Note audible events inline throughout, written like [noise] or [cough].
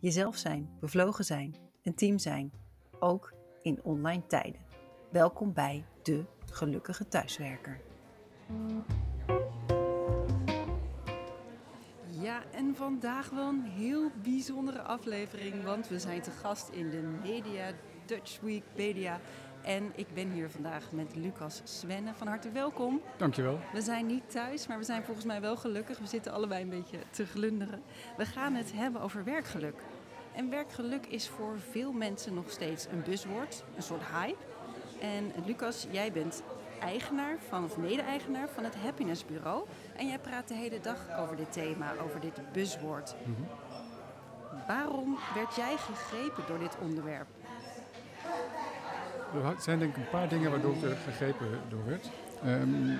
Jezelf zijn, bevlogen zijn, een team zijn, ook in online tijden. Welkom bij de gelukkige thuiswerker. Ja, en vandaag wel een heel bijzondere aflevering, want we zijn te gast in de Media Dutch Week Media. En ik ben hier vandaag met Lucas Svenne. Van harte welkom. Dankjewel. We zijn niet thuis, maar we zijn volgens mij wel gelukkig. We zitten allebei een beetje te glunderen. We gaan het hebben over werkgeluk. En werkgeluk is voor veel mensen nog steeds een buzzword, een soort hype. En Lucas, jij bent eigenaar van, of mede-eigenaar van het Happiness Bureau. En jij praat de hele dag over dit thema, over dit buzzword. Waarom werd jij gegrepen door dit onderwerp? Er zijn denk ik een paar dingen waardoor ik er gegrepen door werd. Ehm,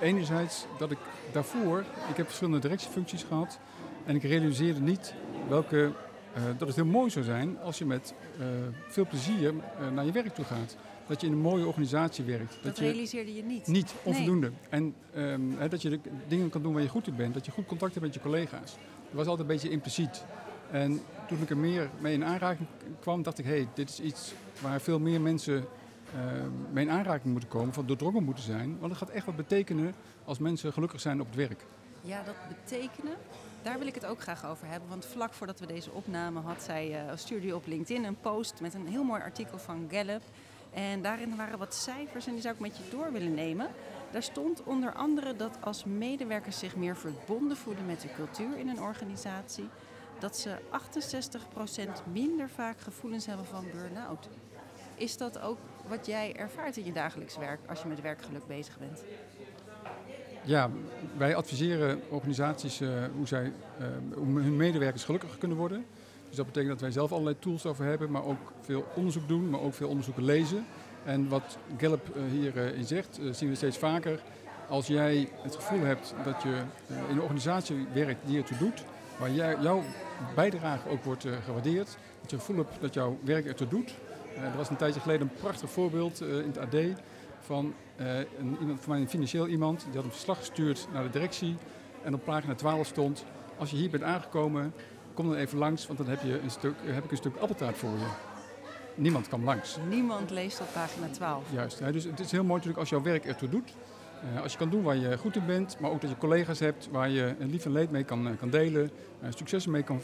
enerzijds dat ik daarvoor, ik heb verschillende directiefuncties gehad en ik realiseerde niet welke, eh, dat het heel mooi zou zijn als je met eh, veel plezier eh, naar je werk toe gaat. Dat je in een mooie organisatie werkt. Dat, je realiseerde je niet. niet, onvoldoende. En ehm, hè, dat je de dingen kan doen waar je goed in bent. Dat je goed contact hebt met je collega's. Dat was altijd een beetje impliciet. En toen ik er meer mee in aanraking kwam, dacht ik, hé, hey, dit is iets waar veel meer mensen uh, mee in aanraking moeten komen, van doordrongen moeten zijn. Want het gaat echt wat betekenen als mensen gelukkig zijn op het werk. Ja, dat betekenen, daar wil ik het ook graag over hebben. Want vlak voordat we deze opname had zij, uh, stuurde op LinkedIn een post met een heel mooi artikel van Gallup. En daarin waren wat cijfers en die zou ik met je door willen nemen. Daar stond onder andere dat als medewerkers zich meer verbonden voelen met de cultuur in een organisatie, dat ze 68% minder vaak gevoelens hebben van burn-out. Is dat ook wat jij ervaart in je dagelijks werk als je met werkgeluk bezig bent? Ja, wij adviseren organisaties uh, hoe zij om hun medewerkers gelukkiger kunnen worden. Dus dat betekent dat wij zelf allerlei tools over hebben, maar ook veel onderzoek doen, maar ook veel onderzoeken lezen. En wat Gallup uh, hierin zegt, zien we steeds vaker. Als jij het gevoel hebt dat je in een organisatie werkt die ertoe doet, waar jij, jouw bijdrage ook wordt gewaardeerd, dat je gevoel hebt dat jouw werk ertoe doet. er was een tijdje geleden een prachtig voorbeeld in het AD van een, iemand, voor mij een financieel iemand, die had een verslag gestuurd naar de directie. En op pagina 12 stond, als je hier bent aangekomen, kom dan even langs, want dan heb, je een stuk, heb ik een stuk appeltaart voor je. Niemand kan langs. Niemand leest op pagina 12. Juist, hè, dus het is heel mooi natuurlijk als jouw werk ertoe doet. Uh, als je kan doen waar je goed in bent, maar ook dat je collega's hebt waar je lief en leed mee kan, uh, kan delen, uh, successen mee kan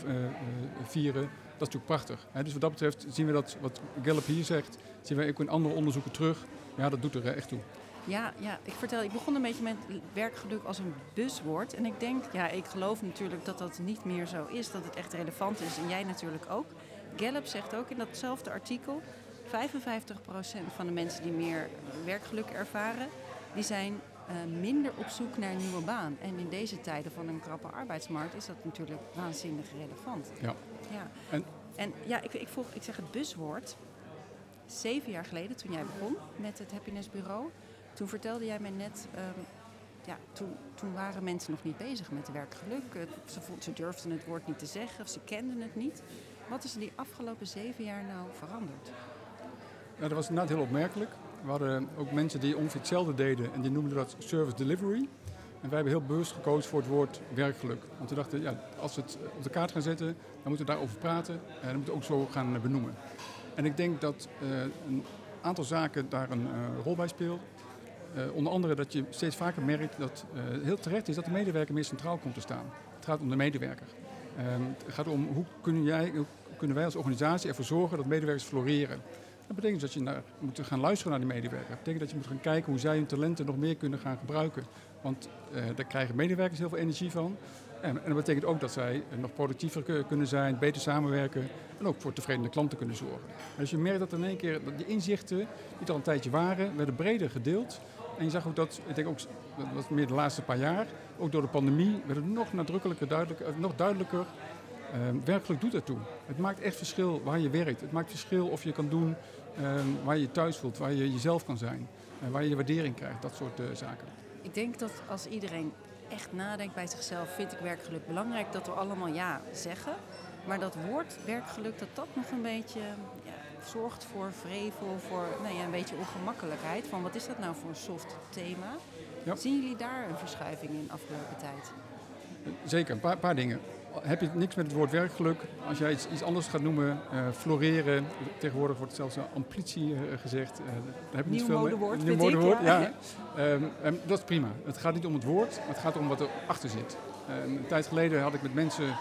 vieren, dat is natuurlijk prachtig. Dus wat dat betreft zien we dat, wat Gallup hier zegt, zien we ook in andere onderzoeken terug. Ja, dat doet er echt toe. Ja, ja, ik vertel, ik begon een beetje met werkgeluk als een buzzwoord. En ik denk, ja, ik geloof natuurlijk dat dat niet meer zo is, dat het echt relevant is. En jij natuurlijk ook. Gallup zegt ook in datzelfde artikel, 55% van de mensen die meer werkgeluk ervaren, die zijn uh, minder op zoek naar een nieuwe baan. En in deze tijden van een krappe arbeidsmarkt is dat natuurlijk waanzinnig relevant. Ja. ja. En, en ja, ik, ik, ik zeg het buzzwoord. Zeven jaar geleden, toen jij begon met het Happiness Bureau, toen vertelde jij mij net, um, ja, toen, toen, waren mensen nog niet bezig met werkgeluk. Ze, ze durfden het woord niet te zeggen of ze kenden het niet. Wat is er die afgelopen zeven jaar nou veranderd? Ja, dat was inderdaad heel opmerkelijk. We hadden ook mensen die ongeveer hetzelfde deden en die noemden dat service delivery. En wij hebben heel bewust gekozen voor het woord werkgeluk. Want we dachten, ja, als we het op de kaart gaan zetten, dan moeten we daarover praten en dan moeten we ook zo gaan benoemen. En ik denk dat uh, een aantal zaken daar een uh, rol bij speelt. onder andere dat je steeds vaker merkt dat heel terecht is dat de medewerker meer centraal komt te staan. Het gaat om de medewerker. Ehm, het gaat om hoe, kun jij, hoe kunnen wij als organisatie ervoor zorgen dat medewerkers floreren. Dat betekent dat je naar, moet gaan luisteren naar die medewerker. Dat betekent dat je moet gaan kijken hoe zij hun talenten nog meer kunnen gaan gebruiken. Want uh, daar krijgen medewerkers heel veel energie van. En, en, dat betekent ook dat zij nog productiever kunnen zijn, beter samenwerken en ook voor tevreden klanten kunnen zorgen. dus je merkt dat in één keer dat die inzichten, die er al een tijdje waren, werden breder gedeeld. En je zag ook dat, ik denk ook, dat was meer de laatste paar jaar, ook door de pandemie, werd het nog nadrukkelijker, duidelijker, eh, nog duidelijker. Uh, werkelijk doet ertoe. Het maakt echt verschil waar je werkt. Het maakt verschil of je kan doen uh, waar je thuis voelt, waar je jezelf kan zijn, uh, waar je je waardering krijgt, dat soort uh, zaken. Ik denk dat als iedereen echt nadenkt bij zichzelf, vind ik werkgeluk belangrijk, dat we allemaal ja zeggen. Maar dat woord werkgeluk, dat dat nog een beetje ja, zorgt voor vrevel, voor nou ja, een beetje ongemakkelijkheid. Van wat is dat nou voor een soft thema? Ja. Zien jullie daar een verschuiving in de afgelopen tijd? Zeker, een paar, paar dingen heb je niks met het woord werkgeluk. Als jij iets, iets anders gaat noemen, uh, floreren, tegenwoordig wordt zelfs ambitie uh, gezegd. Uh, daar heb niet veel modewoord, Nieuw modewoord, ja. ja. Um, [laughs] um, dat is prima. Het gaat niet om het woord, maar het gaat om wat er achter zit. een tijd geleden had ik met mensen,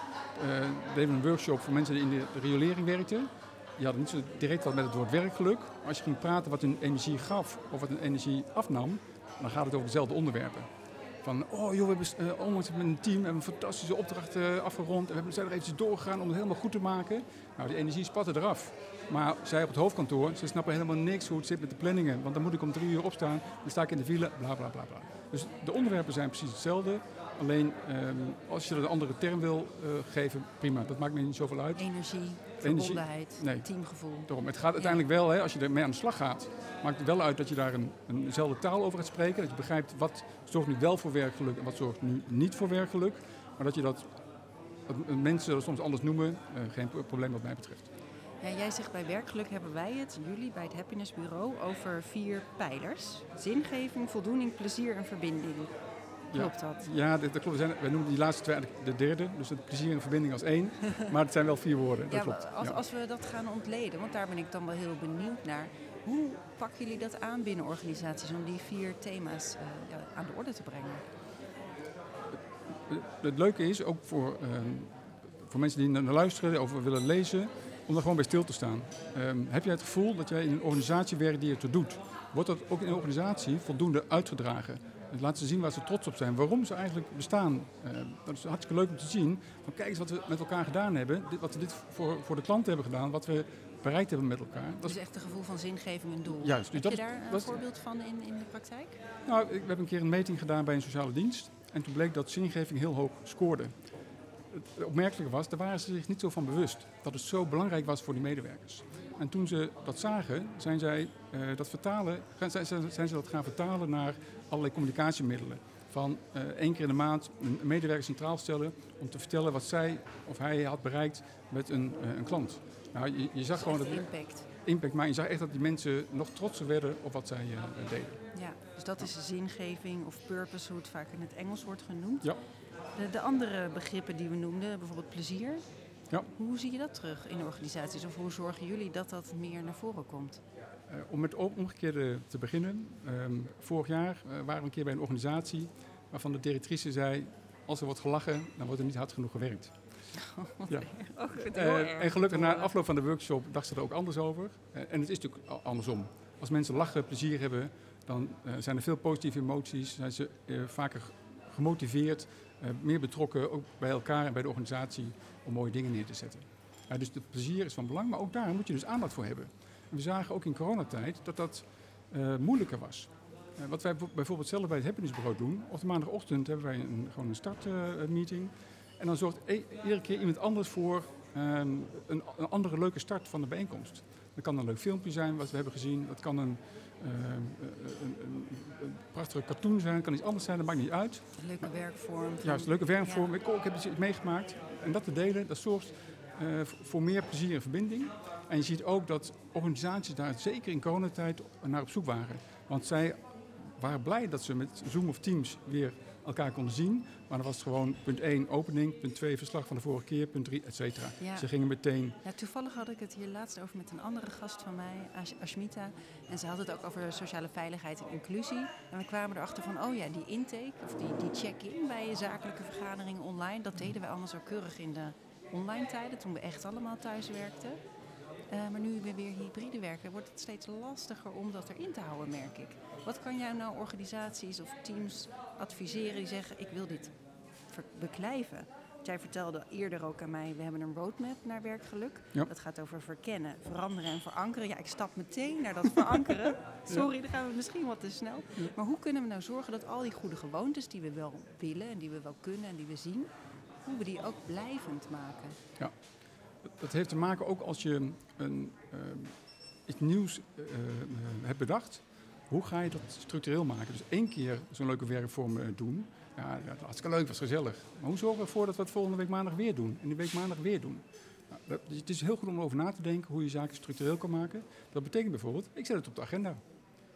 deden een workshop voor mensen die in de riolering werkten. Die hadden niet zo direct wat met het woord werkgeluk. Als je ging praten wat hun energie gaf of wat hun energie afnam, dan gaat het over dezelfde onderwerpen. Van, oh joh, we hebben onlangs met een team een fantastische opdracht uh, afgerond. En we zijn er eventjes doorgegaan om het helemaal goed te maken. Nou, die energie spatte eraf. Maar zij op het hoofdkantoor, ze snappen helemaal niks hoe het zit met de planningen. Want dan moet ik om drie uur opstaan, dan sta ik in de file, bla bla bla bla. Dus de onderwerpen zijn precies hetzelfde. Alleen um, als je er een andere term wil uh, geven, prima. Dat maakt me niet zoveel uit. Energie, verbondenheid, nee. teamgevoel. Daarom. Het gaat uiteindelijk ja. wel, hè, als je ermee aan de slag gaat, maakt het wel uit dat je daar een, eenzelfde taal over gaat spreken. Dat je begrijpt wat zorgt nu wel voor werkgeluk en wat zorgt nu niet voor werkgeluk. Maar dat je dat, dat mensen dat soms anders noemen, uh, geen probleem wat mij betreft. Ja, jij zegt bij werkgeluk hebben wij het, jullie bij het Happiness Bureau, over vier pijlers. Zingeving, voldoening, plezier en verbinding. Klopt dat? Ja, dat, klopt. We, zijn, noemen die laatste twee de derde, dus het plezier en verbinding als één. [laughs] maar het zijn wel vier woorden, dat ja, klopt. Als, ja. als we dat gaan ontleden, want daar ben ik dan wel heel benieuwd naar. Hoe pakken jullie dat aan binnen organisaties om die vier thema's uh, ja, aan de orde te brengen? Het, het leuke is, ook voor, uh, voor mensen die naar luisteren of willen lezen, om er gewoon bij stil te staan. Um, heb jij het gevoel dat jij in een organisatie werkt die het doet? Wordt dat ook in een organisatie voldoende uitgedragen? Laten ze zien waar ze trots op zijn. Waarom ze eigenlijk bestaan. Uh, dat is hartstikke leuk om te zien. Van kijk eens wat we met elkaar gedaan hebben. Dit, wat we dit voor, voor de klanten hebben gedaan. Wat we bereikt hebben met elkaar. Dat is echt een gevoel van zingeving en doel. Juist. Dus Heb je daar een dat, voorbeeld van in, in de praktijk? Nou, ik, we hebben een keer een meting gedaan bij een sociale dienst. En toen bleek dat zingeving heel hoog scoorde. Het opmerkelijke was, daar waren ze zich niet zo van bewust. Dat het zo belangrijk was voor die medewerkers. En toen ze dat zagen, zijn, zij, uh, dat vertalen, zijn, zijn ze dat gaan vertalen naar allerlei communicatiemiddelen. Van uh, één keer in de maand een medewerker centraal stellen om te vertellen wat zij of hij had bereikt met een, uh, een klant. Nou, je, je zag gewoon dat. Impact. Impact, maar je zag echt dat die mensen nog trotser werden op wat zij deden. Ja, dus dat is zingeving of purpose, hoe het vaak in het Engels wordt genoemd. Ja. De, de andere begrippen die we noemden, bijvoorbeeld plezier. Ja. Hoe zie je dat terug in de organisaties? Of hoe zorgen jullie dat dat meer naar voren komt? Uh, om met het omgekeerde te beginnen. Um, vorig jaar uh, waren we een keer bij een organisatie waarvan de directrice zei... als er wordt gelachen, dan wordt er niet hard genoeg gewerkt. Oh, [laughs] ja. oh, uh, en gelukkig na afloop van de workshop dacht ze er ook anders over. en het is natuurlijk andersom. Als mensen lachen, plezier hebben, dan zijn er veel positieve emoties. Zijn ze vaker gemotiveerd, meer betrokken, ook bij elkaar en bij de organisatie om mooie dingen neer te zetten. Ja, dus het plezier is van belang, maar ook daar moet je dus aandacht voor hebben. En we zagen ook in coronatijd dat dat uh, moeilijker was. Uh, wat wij bijvoorbeeld zelf bij het Happiness Bureau doen, op de maandagochtend hebben wij een, gewoon een startmeeting. Uh, en dan zorgt e iedere keer iemand anders voor een, een, andere leuke start van de bijeenkomst. Dat kan een leuk filmpje zijn wat we hebben gezien. Dat kan een, een, een, een prachtige cartoon zijn, kan iets anders zijn, dat maakt niet uit. Een leuke werkvorm. Juist, een leuke werkvorm. Ja. Ik, ik heb iets meegemaakt. En dat te delen, dat zorgt uh, voor meer plezier en verbinding. En je ziet ook dat organisaties daar zeker in coronatijd naar op zoek waren. Want zij waren blij dat ze met Zoom of Teams weer elkaar konden zien. Maar dan was het gewoon punt 1 opening, punt 2 verslag van de vorige keer, punt 3 et cetera. Ja. Ze gingen meteen... Ja, toevallig had ik het hier laatst over met een andere gast van mij, Ash- Ashmita. En ze had het ook over sociale veiligheid en inclusie. En we kwamen erachter van, oh ja, die intake of die, die check-in bij je zakelijke vergaderingen online, dat deden wij allemaal zo keurig in de online tijden, toen we echt allemaal thuis werkten. Eh, maar nu we weer hybride werken, wordt het steeds lastiger om dat erin te houden, merk ik. Wat kan jij nou organisaties of teams adviseren die zeggen, ik wil dit beklijven? Want jij vertelde eerder ook aan mij, we hebben een roadmap naar werkgeluk. Ja. Dat gaat over verkennen, veranderen en verankeren. Ja, ik stap meteen naar dat verankeren. [laughs] Sorry, dan gaan we misschien wat te snel. Maar hoe kunnen we nou zorgen dat al die goede gewoontes die we wel willen en die we wel kunnen en die we zien, hoe we die ook blijvend maken? Ja, dat heeft te maken ook als je een, eh, iets nieuws eh, eh, hebt bedacht. Hoe ga je dat structureel maken? Dus één keer zo'n leuke werkvorm doen. Ja, dat was hartstikke leuk, was gezellig. Maar hoe zorgen we ervoor dat we het volgende week maandag weer doen? En die week maandag weer doen? Nou, het is heel goed om erover na te denken hoe je zaken structureel kan maken. Dat betekent bijvoorbeeld, ik zet het op de agenda.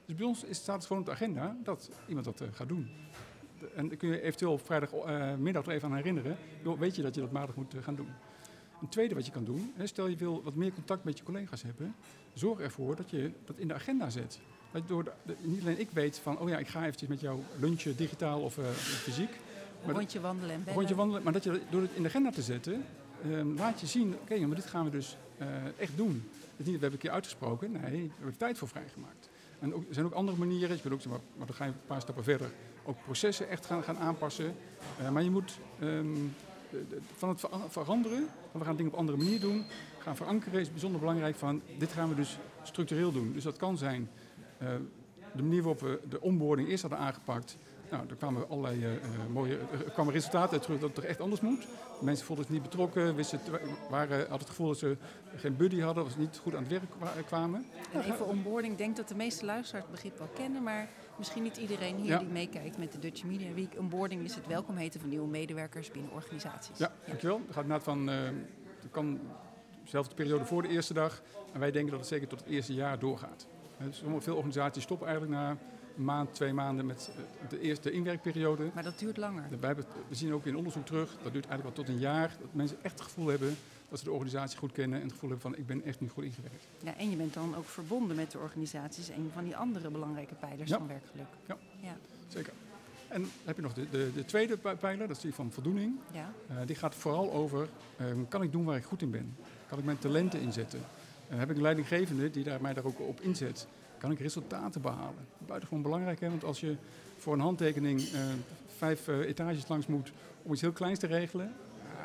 Dus bij ons staat het gewoon op de agenda dat iemand dat gaat doen. En dan kun je eventueel vrijdagmiddag er even aan herinneren. Weet je dat je dat maandag moet gaan doen? Een tweede wat je kan doen, hè, stel je wil wat meer contact met je collega's hebben, zorg ervoor dat je dat in de agenda zet. Dat door de, de- niet alleen ik weet van, oh ja, ik ga eventjes met jou lunchen, digitaal of eh, fysiek. Een dat- rondje wandelen en bellen. rondje wandelen, maar dat je door het in de agenda te zetten, ehm, laat je zien, oké, maar dit gaan we dus eh, echt doen. Het is niet, we hebben een keer uitgesproken, nee, we hebben er tijd voor vrijgemaakt. En ook, er zijn ook andere manieren, je kunt ook, maar, maar dan ga je een paar stappen verder, ook processen echt gaan, gaan aanpassen. Eh, maar je moet ehm, van het vera- veranderen, we gaan dingen op andere manier doen, gaan verankeren is bijzonder belangrijk van, dit gaan we dus structureel doen. Dus dat kan zijn eh, de manier waarop we de onboarding eerst hadden aangepakt. Nou, er kwamen allerlei eh, eh, mooie er kwamen resultaten uit terug dat het toch echt anders moet. Mensen voelden zich niet betrokken, wisten, waren, hadden het gevoel dat ze geen buddy hadden, of ze niet goed aan het werk kwa- kwamen. En even onboarding, ik denk dat de meeste luisteraars het begrip wel kennen, maar misschien niet iedereen hier Ja. die meekijkt met de Dutch Media Week. Onboarding is het welkom heten van nieuwe medewerkers binnen organisaties. Ja, dankjewel. Het gaat inderdaad van, het kan zelfs de periode voor de eerste dag. En wij denken dat het zeker tot het eerste jaar doorgaat. Dus sommige- veel organisaties stoppen eigenlijk na maand, twee maanden met eh, de eerste inwerkperiode. Maar dat duurt langer. Wij we zien ook in onderzoek terug, dat duurt eigenlijk wel tot een jaar, dat mensen echt het gevoel hebben dat ze de organisatie goed kennen en het gevoel hebben van ik ben echt nu goed ingewerkt. Ja, en je bent dan ook verbonden met de organisaties, een van die andere belangrijke pijlers Ja. van werkgeluk. Ja. Ja. Zeker. En dan heb je nog de, de, de tweede pi- pijler, dat is die van voldoening. ja. Eh, die gaat vooral over, ehm, kan ik doen waar ik goed in ben? Kan ik mijn talenten inzetten? En heb ik een leidinggevende die daar, mij daar ook op inzet? Kan ik resultaten behalen? Buitengewoon belangrijk, hè? want als je voor een handtekening eh, vijf eh, etages langs moet om iets heel kleins te regelen,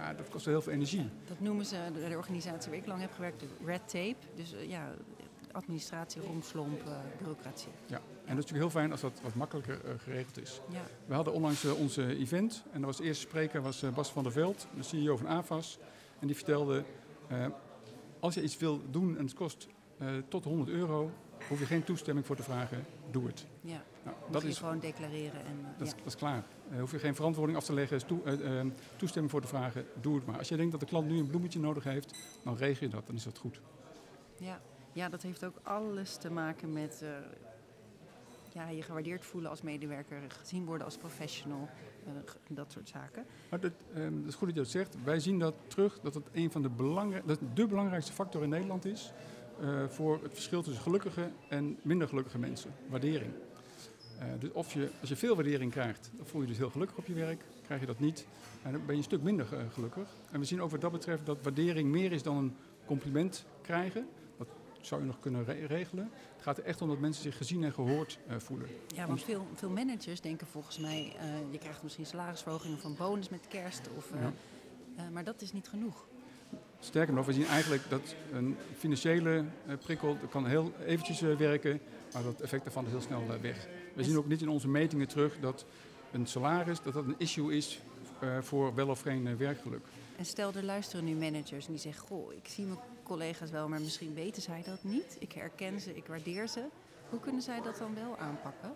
ja, dat kost wel heel veel energie. Dat noemen ze, de, de organisatie waar ik lang heb gewerkt, de red tape. Dus eh, ja, administratie, romslomp, bureaucratie. Ja. En dat is natuurlijk heel fijn als dat wat makkelijker geregeld is. Ja. We hadden onlangs onze event en dat was de eerste spreker was Bas van der Veld, de CEO van AFAS. En die vertelde, als je iets wil doen en het kost tot 100 euro, hoef je geen toestemming voor te vragen, doe het. ja. Nou, dat, is, gewoon declareren. En, dat, is, ja. dat is klaar. Eh, hoef je geen verantwoording af te leggen, is toe- eh, eh, toestemming voor te vragen, doe het maar. Als je denkt dat de klant nu een bloemetje nodig heeft, dan regel je dat, dan is dat goed. Ja. ja, dat heeft ook alles te maken met ja, je gewaardeerd voelen als medewerker, gezien worden als professional, dat soort zaken. Maar dat, ehm, dat is goed dat je dat zegt. Wij zien dat terug dat het een van de, belangrij dat het de belangrijkste factor in Nederland is voor het verschil tussen gelukkige en minder gelukkige mensen. Waardering. Eh, dus of je, als je veel waardering krijgt, dan voel je je dus heel gelukkig op je werk. Krijg je dat niet, en dan ben je een stuk minder eh, gelukkig. En we zien ook wat dat betreft dat waardering meer is dan een compliment krijgen. Dat zou je nog kunnen re- regelen. Het gaat er echt om dat mensen zich gezien en gehoord eh, voelen. Ja, want veel, veel managers denken volgens mij, eh, je krijgt misschien salarisverhoging of een bonus met kerst. Of, eh, Ja. eh, maar dat is niet genoeg. Sterker nog, we zien eigenlijk dat een financiële eh, prikkel dat kan heel eventjes eh, werken, maar dat effect daarvan is heel snel eh, weg. We zien ook niet in onze metingen terug dat een salaris dat dat een issue is voor wel of geen werkgeluk. En stel, er luisteren nu managers en die zeggen, goh, ik zie mijn collega's wel, maar misschien weten zij dat niet. Ik herken ze, ik waardeer ze. Hoe kunnen zij dat dan wel aanpakken?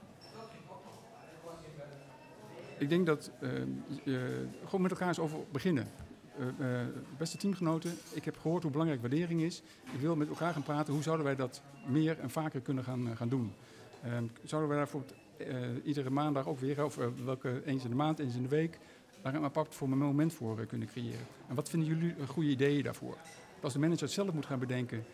Ik denk dat eh, je gewoon met elkaar eens over beginnen. Eh, eh, beste teamgenoten, ik heb gehoord hoe belangrijk waardering is. Ik wil met elkaar gaan praten hoe zouden wij dat meer en vaker kunnen gaan, eh, gaan doen. Eh, zouden wij daar bijvoorbeeld eh, iedere maandag ook weer, of welke eens in de maand, eens in de week, daar een apart voor een moment voor kunnen creëren. En wat vinden jullie goede ideeën daarvoor? Als de manager het zelf moet gaan bedenken,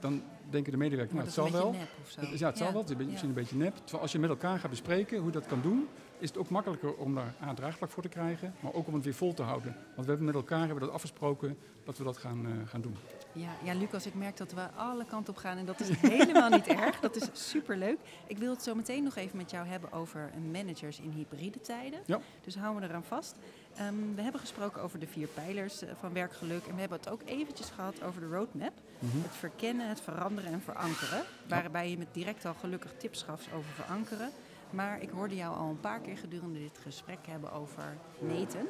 dan denken de medewerkers, nou, het dat is zal wel. beetje nep of zo. Het Ja, het zal wel. Het is misschien een beetje nep. Terwijl als je met elkaar gaat bespreken hoe je dat kan doen, is het ook makkelijker om daar A, draagvlak voor te krijgen, maar ook om het weer vol te houden. Want we hebben met elkaar hebben dat afgesproken dat we dat gaan, eh, gaan doen. Ja, ja, Lucas, ik merk dat we alle kanten op gaan en dat is [laughs] helemaal niet erg. Dat is superleuk. Ik wil het zo meteen nog even met jou hebben over managers in hybride tijden. Ja. Dus houden we eraan vast. Ehm, we hebben gesproken over de vier pijlers eh, van werkgeluk en we hebben het ook eventjes gehad over de roadmap. Mhm. Het verkennen, het veranderen en verankeren. Waarbij je met direct al gelukkig tips gaf over verankeren. Maar ik hoorde jou al een paar keer gedurende dit gesprek hebben over meten.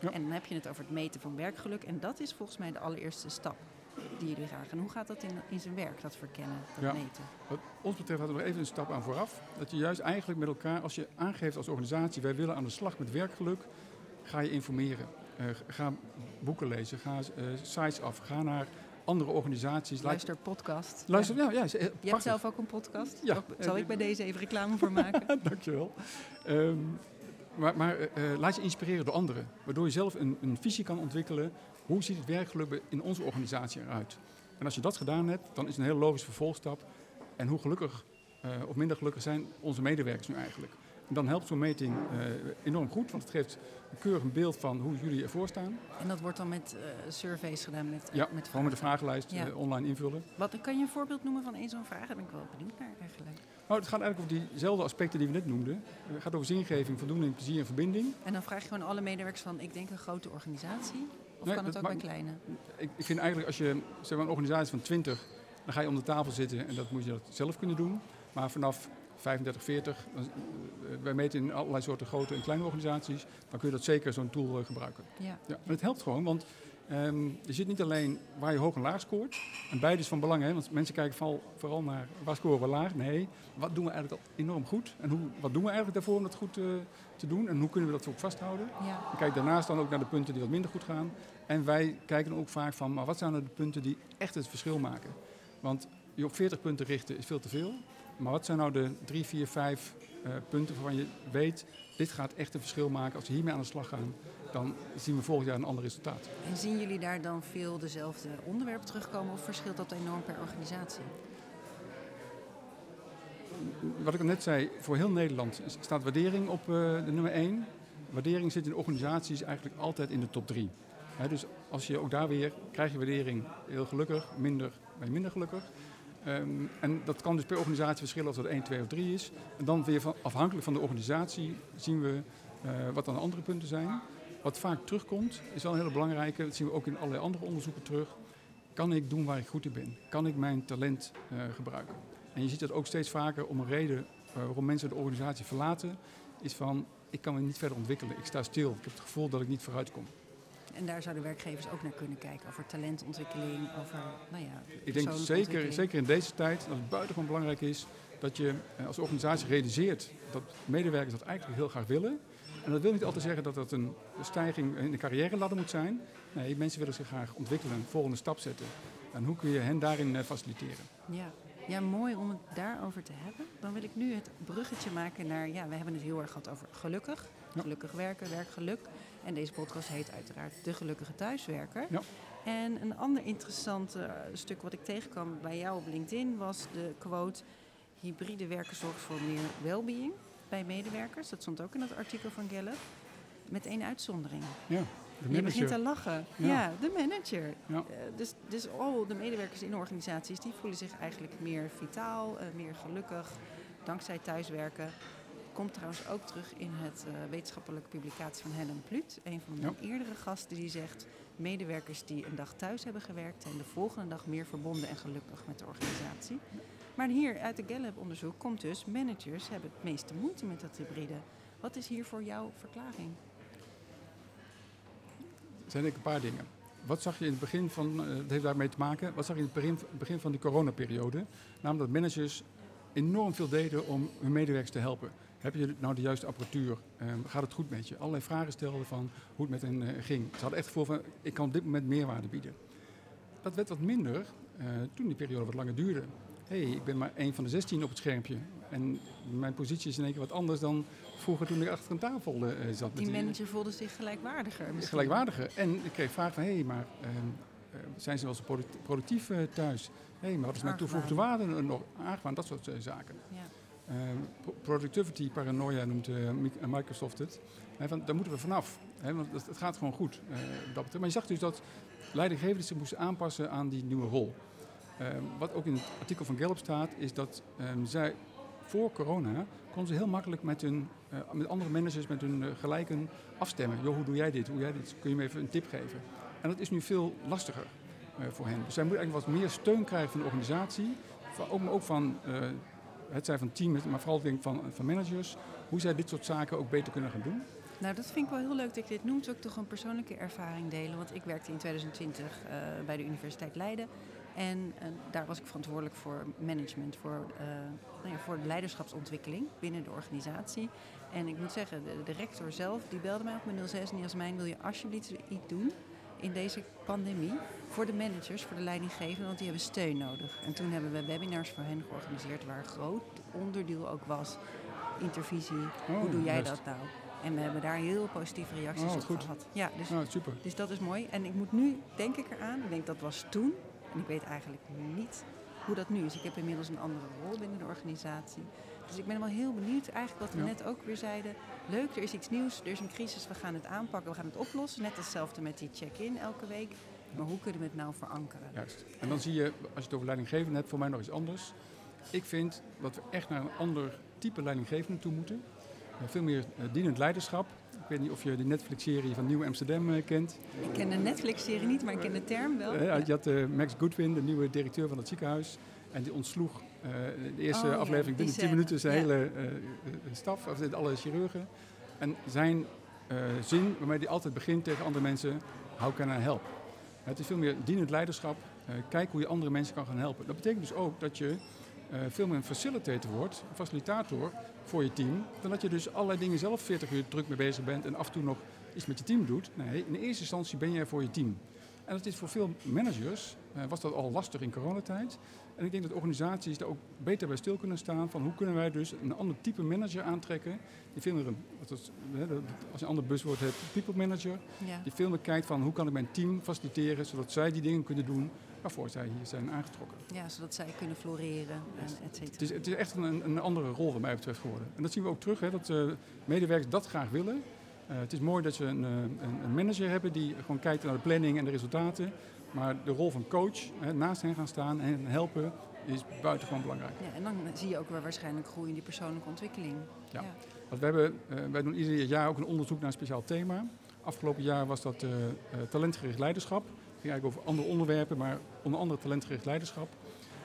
Ja. En dan heb je het over het meten van werkgeluk. En dat is volgens mij de allereerste stap die jullie graag. En hoe gaat dat in, in zijn werk, dat verkennen, dat Ja. meten? Wat ons betreft hadden we nog even een stap aan vooraf. Dat je juist eigenlijk met elkaar, als je aangeeft als organisatie, wij willen aan de slag met werkgeluk, ga je informeren. Eh, ga boeken lezen, ga eh, sites af, ga naar andere organisaties. Luister podcast. Luister, Ja. ja, eh, Je hebt zelf ook een podcast? Ja. Zal ik bij deze even reclame voor maken? [laughs] Dankjewel. Ehm maar maar laat je inspireren door anderen. Waardoor je zelf een, een visie kan ontwikkelen. Hoe ziet het werkgeluk in onze organisatie eruit? En als je dat gedaan hebt, dan is het een heel logische vervolgstap. En hoe gelukkig of minder gelukkig zijn onze medewerkers nu eigenlijk? Dan helpt zo'n meting eh, enorm goed, want het geeft een keurig beeld van hoe jullie ervoor staan. En dat wordt dan met eh, surveys gedaan, met, eh, Ja, met gewoon met de vragen. vragenlijst Ja. eh, online invullen. Wat, kan je een voorbeeld noemen van één zo'n vraag? Daar ben ik wel benieuwd naar eigenlijk. Nou, het gaat eigenlijk over diezelfde aspecten die we net noemden. Het gaat over zingeving, voldoening, plezier en verbinding. En dan vraag je gewoon alle medewerkers van, ik denk een grote organisatie. Of Nee, kan het ook bij kleine? Ik, ik vind eigenlijk als je zeg maar, een organisatie van 20, dan ga je om de tafel zitten en dat moet je dat zelf kunnen doen. Maar vanaf 35, 40, dan, eh, wij meten in allerlei soorten grote en kleine organisaties, dan kun je dat zeker zo'n tool eh, gebruiken. Ja. Ja, en het helpt gewoon, want ehm, je zit niet alleen waar je hoog en laag scoort. En beide is van belang, hè, want mensen kijken vooral, naar waar scoren we laag. Nee, wat doen we eigenlijk al enorm goed? En hoe, wat doen we eigenlijk daarvoor om dat goed eh, te doen? En hoe kunnen we dat ook vasthouden? Ja. Je kijkt daarnaast dan ook naar de punten die wat minder goed gaan. En wij kijken dan ook vaak van, maar wat zijn nou de punten die echt het verschil maken? Want je op 40 punten richten is veel te veel. Maar wat zijn nou de drie, vier, vijf eh, punten waarvan je weet, dit gaat echt een verschil maken. Als we hiermee aan de slag gaan, dan zien we volgend jaar een ander resultaat. En zien jullie daar dan veel dezelfde onderwerpen terugkomen of verschilt dat enorm per organisatie? Wat ik net zei, voor heel Nederland staat waardering op eh, de nummer 1. Waardering zit in organisaties eigenlijk altijd in de top 3. dus als je ook daar weer krijg je waardering heel gelukkig, minder ben je minder gelukkig. Ehm, en dat kan dus per organisatie verschillen of dat 1, 2 of 3 is. En dan weer afhankelijk van de organisatie zien we eh, wat dan de andere punten zijn. Wat vaak terugkomt, is wel een hele belangrijke, dat zien we ook in allerlei andere onderzoeken terug. Kan ik doen waar ik goed in ben? Kan ik mijn talent eh, gebruiken? En je ziet dat ook steeds vaker om een reden eh, waarom mensen de organisatie verlaten, is van ik kan me niet verder ontwikkelen. Ik sta stil. Ik heb het gevoel dat ik niet vooruit kom. En daar zouden werkgevers ook naar kunnen kijken over talentontwikkeling, over, nou ja, Ik denk zeker, zeker in deze tijd dat het buitengewoon belangrijk is dat je eh, als organisatie realiseert dat medewerkers dat eigenlijk heel graag willen. En dat wil niet altijd zeggen dat dat een stijging in de carrière ladder moet zijn. Nee, mensen willen zich graag ontwikkelen, een volgende stap zetten. En hoe kun je hen daarin eh, faciliteren? Ja. ja, mooi om het daarover te hebben. Dan wil ik nu het bruggetje maken naar, ja, we hebben het heel erg gehad over gelukkig. Gelukkig werken, werkgeluk. En deze podcast heet uiteraard De Gelukkige Thuiswerker. Ja. En een ander interessant eh, stuk wat ik tegenkwam bij jou op LinkedIn was de quote... Hybride werken zorgt voor meer well-being bij medewerkers. Dat stond ook in het artikel van Gallup. Met één uitzondering. Ja, de Je begint manager. te lachen. Ja. Ja, de manager. Ja. Eh, dus, dus al de medewerkers in organisaties die voelen zich eigenlijk meer vitaal, eh, meer gelukkig dankzij thuiswerken. Komt trouwens ook terug in het eh, wetenschappelijke publicatie van Helen Plut, een van mijn eerdere gasten, die zegt: medewerkers die een dag thuis hebben gewerkt, zijn de volgende dag meer verbonden en gelukkig met de organisatie. Maar hier uit het Gallup-onderzoek komt dus: managers hebben het meeste moeite met dat hybride. Wat is hier voor jouw verklaring? Er zijn ik een paar dingen. Wat zag je in het begin van, eh, dat heeft daarmee te maken, wat zag je in het begin, begin van die coronaperiode? Namelijk dat managers enorm veel deden om hun medewerkers te helpen. Heb je nou de juiste apparatuur? Ehm, gaat het goed met je? Allerlei vragen stelden van hoe het met hen eh, ging. Ze hadden echt het gevoel van, ik kan op dit moment meerwaarde bieden. Dat werd wat minder eh, toen die periode wat langer duurde. hé, hey, ik ben maar één van de 16 op het schermpje. En mijn positie is in één keer wat anders dan vroeger toen ik achter een tafel uh, zat. Die manager voelde zich gelijkwaardiger misschien. Gelijkwaardiger. En ik kreeg vragen van, hé, hey, maar uh, zijn ze wel zo productief thuis? Hé, hey, maar wat is mijn toegevoegde waarde nog aangewaan? Dat soort zaken. Ja. Productivity paranoia noemt Microsoft het. daar moeten we vanaf. Want het, gaat gewoon goed. dat maar je zag dus dat leidinggevenden zich moesten aanpassen aan die nieuwe rol. Ehm, wat ook in het artikel van Gallup staat, is dat um, zij voor corona konden ze heel makkelijk met, hun, met andere managers, met hun gelijken afstemmen. Joh, hoe doe jij dit? Hoe jij dit? Kun je me even een tip geven? En dat is nu veel lastiger voor hen. Dus zij moeten eigenlijk wat meer steun krijgen van de organisatie, ook, maar ook van het zijn van teams, maar vooral denk van, van managers, hoe zij dit soort zaken ook beter kunnen gaan doen. Nou, dat vind ik wel heel leuk dat ik dit noemt. Ook toch een persoonlijke ervaring delen. Want ik werkte in 2020 bij de Universiteit Leiden. En uh, daar was ik verantwoordelijk voor management, voor, uh, nou ja, voor de leiderschapsontwikkeling binnen de organisatie. En ik moet zeggen, de, rector zelf die belde mij op mijn 06 en Jasmijn, wil je alsjeblieft iets doen in deze pandemie voor de managers, voor de leidinggevenden, want die hebben steun nodig. En toen hebben we webinars voor hen georganiseerd waar een groot onderdeel ook was intervisie. Oh, Hoe doe jij dat nou? En we hebben daar heel positieve reacties oh, op goed. gehad. Ja, dus, oh, super. dus dat is mooi. En ik moet nu, denk ik eraan, ik denk dat was toen, en ik weet eigenlijk niet hoe dat nu is. Ik heb inmiddels een andere rol binnen de organisatie. Dus ik ben wel heel benieuwd, eigenlijk wat we net ook weer zeiden. Leuk, er is iets nieuws, er is een crisis, we gaan het aanpakken, we gaan het oplossen. Net hetzelfde met die check-in elke week. Maar hoe kunnen we het nou verankeren? Juist. En dan zie je, als je het over leidinggevende hebt, voor mij nog iets anders. Ik vind dat we echt naar een ander type leidinggevende toe moeten. Eh, veel meer eh, dienend leiderschap. Ik weet niet of je de Netflix-serie van Nieuw Amsterdam uh, kent. Ik ken de Netflix-serie niet, maar ik ken de term wel. Je had Max Goodwin, de nieuwe directeur van het zierhuis. En die ontsloeg de eerste oh, aflevering binnen 10 minuten zijn hele staf, of alle chirurgen. En zijn zin, waarmee hij altijd begint tegen andere mensen, how can I help? Het is veel meer dienend leiderschap. kijk hoe je andere mensen kan gaan helpen. Dat betekent dus ook dat je uh, veel meer een facilitator wordt, een facilitator voor je team, dan dat je dus allerlei dingen zelf 40 uur druk mee bezig bent en af en toe nog iets met je team doet. Nee, in eerste instantie ben je er voor je team. En dat is voor veel managers, uh, was dat al lastig in coronatijd. En ik denk dat organisaties daar ook beter bij stil kunnen staan van hoe kunnen wij dus een ander type manager aantrekken. Die veel meer, een, als je een ander buswoord hebt, people manager. Die veel meer kijkt van hoe kan ik mijn team faciliteren zodat zij die dingen kunnen doen waarvoor zij hier zijn aangetrokken. Ja, zodat zij kunnen floreren, en et cetera. Het is, het is echt een, een, andere rol wat mij betreft geworden. En dat zien we ook terug, hè, dat uh, medewerkers dat graag willen. Uh, het is mooi dat ze een, een, een, manager hebben die gewoon kijkt naar de planning en de resultaten. Maar de rol van coach, hè, naast hen gaan staan en helpen, is buitengewoon belangrijk. Ja, en dan zie je ook weer waarschijnlijk groei in die persoonlijke ontwikkeling. Ja, ja. Want we hebben, uh, wij doen ieder jaar ook een onderzoek naar een speciaal thema. Afgelopen jaar was dat uh, talentgericht leiderschap ging eigenlijk over andere onderwerpen, maar onder andere talentgericht leiderschap.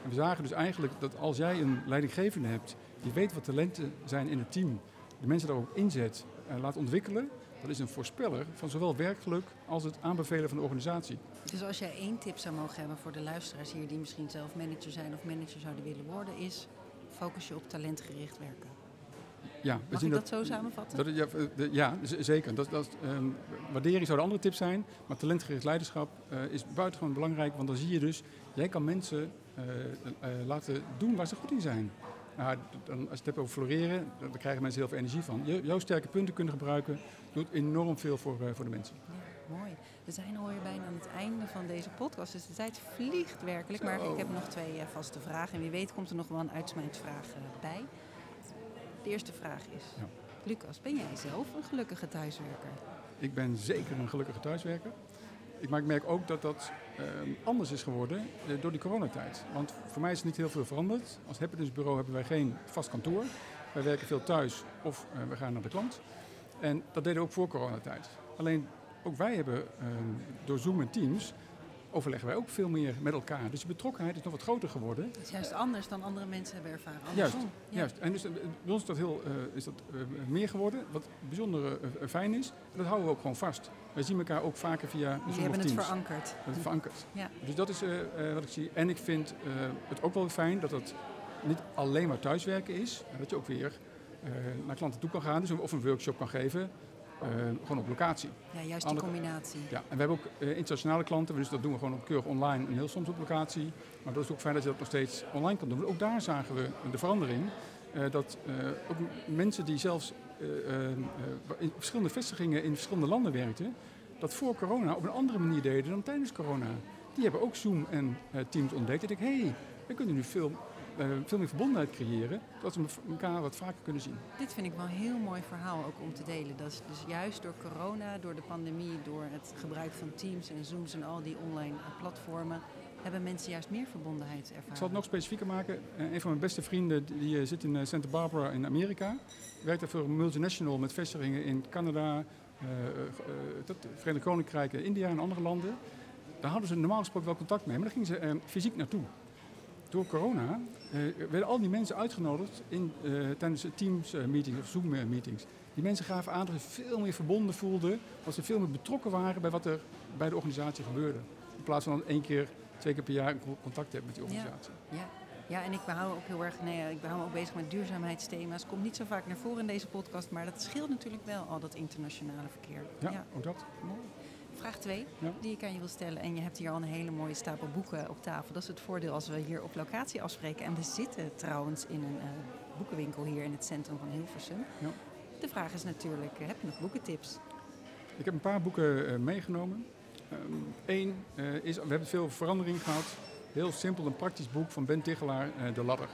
En we zagen dus eigenlijk dat als jij een leidinggevende hebt die weet wat talenten zijn in het team, de mensen daarop inzet en laat ontwikkelen, dat is een voorspeller van zowel werkgeluk als het aanbevelen van de organisatie. Dus als jij één tip zou mogen hebben voor de luisteraars hier die misschien zelf manager zijn of manager zouden willen worden, is focus je op talentgericht werken. Ja, Mag ik dat, zo samenvatten? Dat, ja, zeker. Dat, dat, um, waardering zou de andere tip zijn, maar talentgericht leiderschap uh, is buitengewoon belangrijk, want dan zie je dus, jij kan mensen uh, uh, laten doen waar ze goed in zijn. Nou, dan, als je het hebt over floreren, dan krijgen mensen heel veel energie van. Jouw sterke punten kunnen gebruiken, doet enorm veel voor, voor de mensen. Ja, mooi. We zijn alweer bijna aan het einde van deze podcast, dus de tijd vliegt werkelijk. Maar ik heb nog twee vaste vragen en wie weet komt er nog wel een uitsmijtsvraag bij. De eerste vraag is, ja. Lucas, ben jij zelf een gelukkige thuiswerker? Ik ben zeker een gelukkige thuiswerker. Ik, maar ik merk ook dat dat uh, anders is geworden uh, door die coronatijd. Want voor mij is niet heel veel veranderd. Als happinessbureau hebben wij geen vast kantoor. Wij werken veel thuis of uh, we gaan naar de klant. En dat deden we ook voor coronatijd. Alleen ook wij hebben ehm, door Zoom en Teams overleggen wij ook veel meer met elkaar. Dus de betrokkenheid is nog wat groter geworden. Dat is juist anders dan andere mensen hebben ervaren. Juist, ja. juist. En dus, eh, bij ons is dat, heel, uh, is dat uh, meer geworden, wat bijzonder uh, fijn is. En dat houden we ook gewoon vast. Wij zien elkaar ook vaker via Zoom Jullie hebben het verankerd. Het verankerd. Ja. Dus dat is wat ik zie. En ik vind het ook wel fijn dat het niet alleen maar thuiswerken is. Dat je ook weer naar klanten toe kan gaan. Dus of een workshop kan geven gewoon op locatie. Ja, juist die combinatie. Ja, en we hebben ook internationale klanten, dus dat doen we gewoon op keurig online en heel soms op locatie. Maar dat is ook fijn dat je dat nog steeds online kan doen. Ook daar zagen we de verandering. dat ook mensen die zelfs in verschillende vestigingen in verschillende landen werkten, dat voor corona op een andere manier deden dan tijdens corona. Die hebben ook Zoom en Teams ontdekt. En ik hé, hey, we kunnen nu veel veel meer verbondenheid creëren, dat we elkaar wat vaker kunnen zien. Dit vind ik wel een heel mooi verhaal ook om te delen. Dat is dus juist door corona, door de pandemie, door het gebruik van Teams en Zooms en al die online platformen, hebben mensen juist meer verbondenheid ervaren. Ik zal het nog specifieker maken. Uh, een van mijn beste vrienden die uh, zit in Santa Barbara in Amerika. Werkt daar voor een multinational met vestigingen in Canada, het Verenigd Koninkrijk, India en andere landen. Daar hadden ze normaal gesproken wel contact mee, maar daar gingen ze fysiek naartoe door corona uh, werden al die mensen uitgenodigd in, uh, tijdens Teams-meetings of Zoom-meetings. Die mensen gaven aan dat ze veel meer verbonden voelden, dat ze veel meer betrokken waren bij wat er bij de organisatie gebeurde. In plaats van één keer, twee keer per jaar contact hebben met die organisatie. Ja, ja. ja en ik hou ook heel erg, nee, ik hou me ook bezig met duurzaamheidsthema's. Komt niet zo vaak naar voren in deze podcast, maar dat scheelt natuurlijk wel al dat internationale verkeer. Ja, ja. ook dat. Mooi. Vraag 2, die ik aan je wil stellen. En je hebt hier al een hele mooie stapel boeken op tafel. Dat is het voordeel als we hier op locatie afspreken. En we zitten trouwens in een uh, boekenwinkel hier in het centrum van Hilversum. Ja. De vraag is natuurlijk, uh, heb je nog boekentips? Ik heb een paar boeken uh, meegenomen. Eén ehm, is, we hebben veel verandering gehad. Heel simpel een praktisch boek van Ben Tichelaar, De Ladder.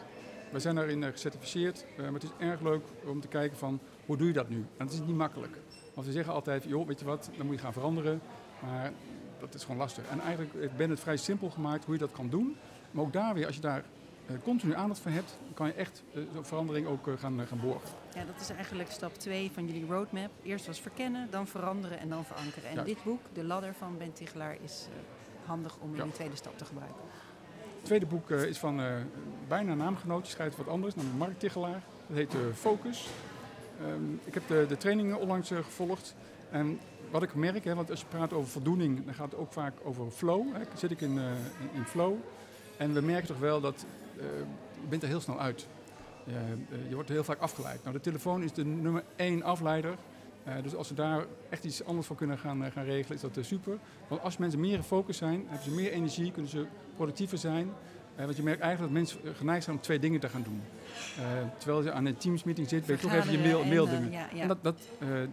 We zijn daarin gecertificeerd, maar het is erg leuk om te kijken van hoe doe je dat nu? En het is niet makkelijk. Want we zeggen altijd, joh, weet je wat, dan moet je gaan veranderen. Maar dat is gewoon lastig. En eigenlijk ben het vrij simpel gemaakt hoe je dat kan doen. Maar ook daar weer, als je daar uh, continu aandacht voor hebt, kan je echt uh, verandering ook uh, gaan, gaan borgen. Ja, dat is eigenlijk stap 2 van jullie roadmap. Eerst was verkennen, dan veranderen en dan verankeren. En dit boek, De Ladder van Ben Tichelaar, is handig om in een tweede stap te gebruiken. Het tweede boek is van bijna naamgenoot, die schrijft wat anders, namelijk Mark Tichelaar. Dat heet Focus. Um, ik heb de, de trainingen onlangs gevolgd. En wat ik merk, hè, want als je praat over voldoening, dan gaat het ook vaak over flow. Hè. Zit ik in, uh, in, flow. En we merken toch wel dat uh, je bent er heel snel uit. Je wordt heel vaak afgeleid. Nou, de telefoon is de nummer één afleider. dus als we daar echt iets anders voor kunnen gaan, gaan regelen, is dat super. Want als mensen meer gefocust zijn, hebben ze meer energie, kunnen ze productiever zijn. Want je merkt eigenlijk dat mensen geneigd zijn om twee dingen te gaan doen. terwijl je aan een teamsmeeting zit, ben je toch even je mail, mail. Ja, ja. En dat, dat,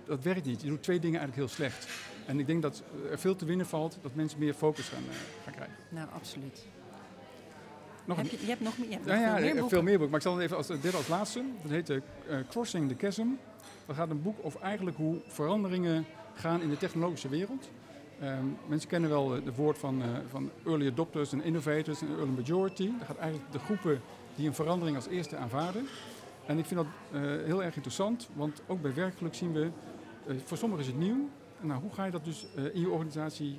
dat werkt niet. Je doet twee dingen eigenlijk heel slecht. En ik denk dat er veel te winnen valt, dat mensen meer focus gaan, gaan krijgen. Nou, absoluut. Nog heb je, je, hebt nog, je hebt ja, ja, veel, meer boeken. veel meer boeken. Maar ik zal het even als, dit als laatste. Dat heet uh, Crossing the Chasm. Dat gaat een boek over eigenlijk hoe veranderingen gaan in de technologische wereld. Um, mensen kennen wel het woord van, uh, van early adopters en innovators en early majority. Dat gaat eigenlijk de groepen die een verandering als eerste aanvaarden. En ik vind dat uh, heel erg interessant, want ook bij werkgeluk zien we, voor sommigen is het nieuw. Nou, hoe ga je dat dus in je organisatie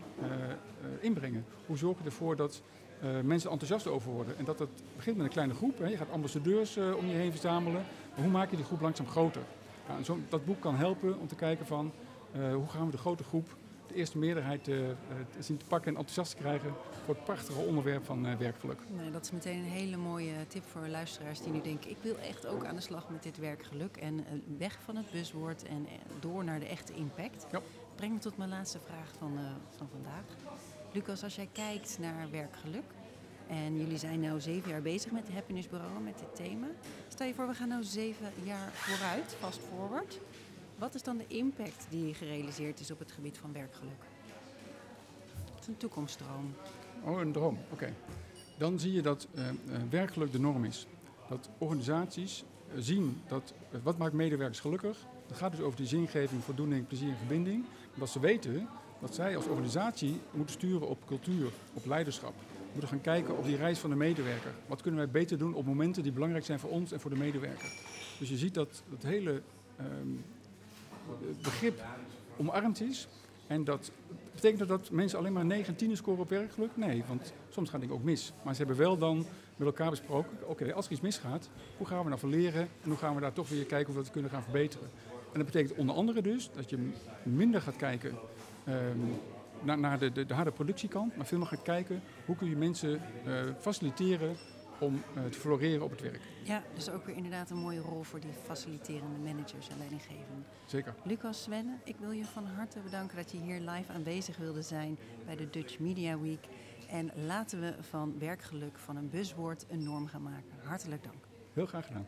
inbrengen? Hoe zorg je ervoor dat mensen enthousiast over worden. En dat het begint met een kleine groep. Hè. Je gaat ambassadeurs om je heen verzamelen. Maar hoe maak je die groep langzaam groter? Nou, zo, dat boek kan helpen om te kijken van hoe gaan we de grote groep de eerste meerderheid zien te pakken en enthousiast te krijgen voor het prachtige onderwerp van werkgeluk. Nee, dat is meteen een hele mooie tip voor luisteraars die nu denken: ik wil echt ook aan de slag met dit werkgeluk en weg van het buswoord en door naar de echte impact. Ja. Breng me tot mijn laatste vraag van, van vandaag. Lucas, als jij kijkt naar werkgeluk en jullie zijn nu zeven jaar bezig met de Happiness Bureau, met dit thema. Stel je voor, we gaan nu zeven jaar vooruit, fast forward. Wat is dan de impact die gerealiseerd is op het gebied van werkgeluk? Is een toekomstdroom. Oh, een droom, oké. Dan zie je dat uh, werkgeluk de norm is. Dat organisaties uh, zien dat, wat maakt medewerkers gelukkig? Dat gaat dus over die zingeving, voldoening, plezier en verbinding. Dat ze weten dat zij als organisatie moeten sturen op cultuur, op leiderschap. We moeten gaan kijken op die reis van de medewerker. Wat kunnen wij beter doen op momenten die belangrijk zijn voor ons en voor de medewerker. Dus je ziet dat het hele um, begrip omarmd is. En dat betekent dat, mensen alleen maar 9 en 10 scoren op werkgeluk? Nee, want soms gaat het ook mis. Maar ze hebben wel dan met elkaar besproken, oké, als er iets misgaat, hoe gaan we nou van leren en hoe gaan we daar toch weer kijken of we dat kunnen gaan verbeteren. En dat betekent onder andere dus dat je minder gaat kijken um, naar, de, de, de, harde productiekant, maar veel meer gaat kijken hoe kun je mensen uh, faciliteren om uh, te floreren op het werk. Ja, dus ook weer inderdaad een mooie rol voor die faciliterende managers en leidinggevenden. Zeker. Lucas Svenne, ik wil je van harte bedanken dat je hier live aanwezig wilde zijn bij de Dutch Media Week. En laten we van werkgeluk, van een buzzwoord, een norm gaan maken. Hartelijk dank. Heel graag gedaan.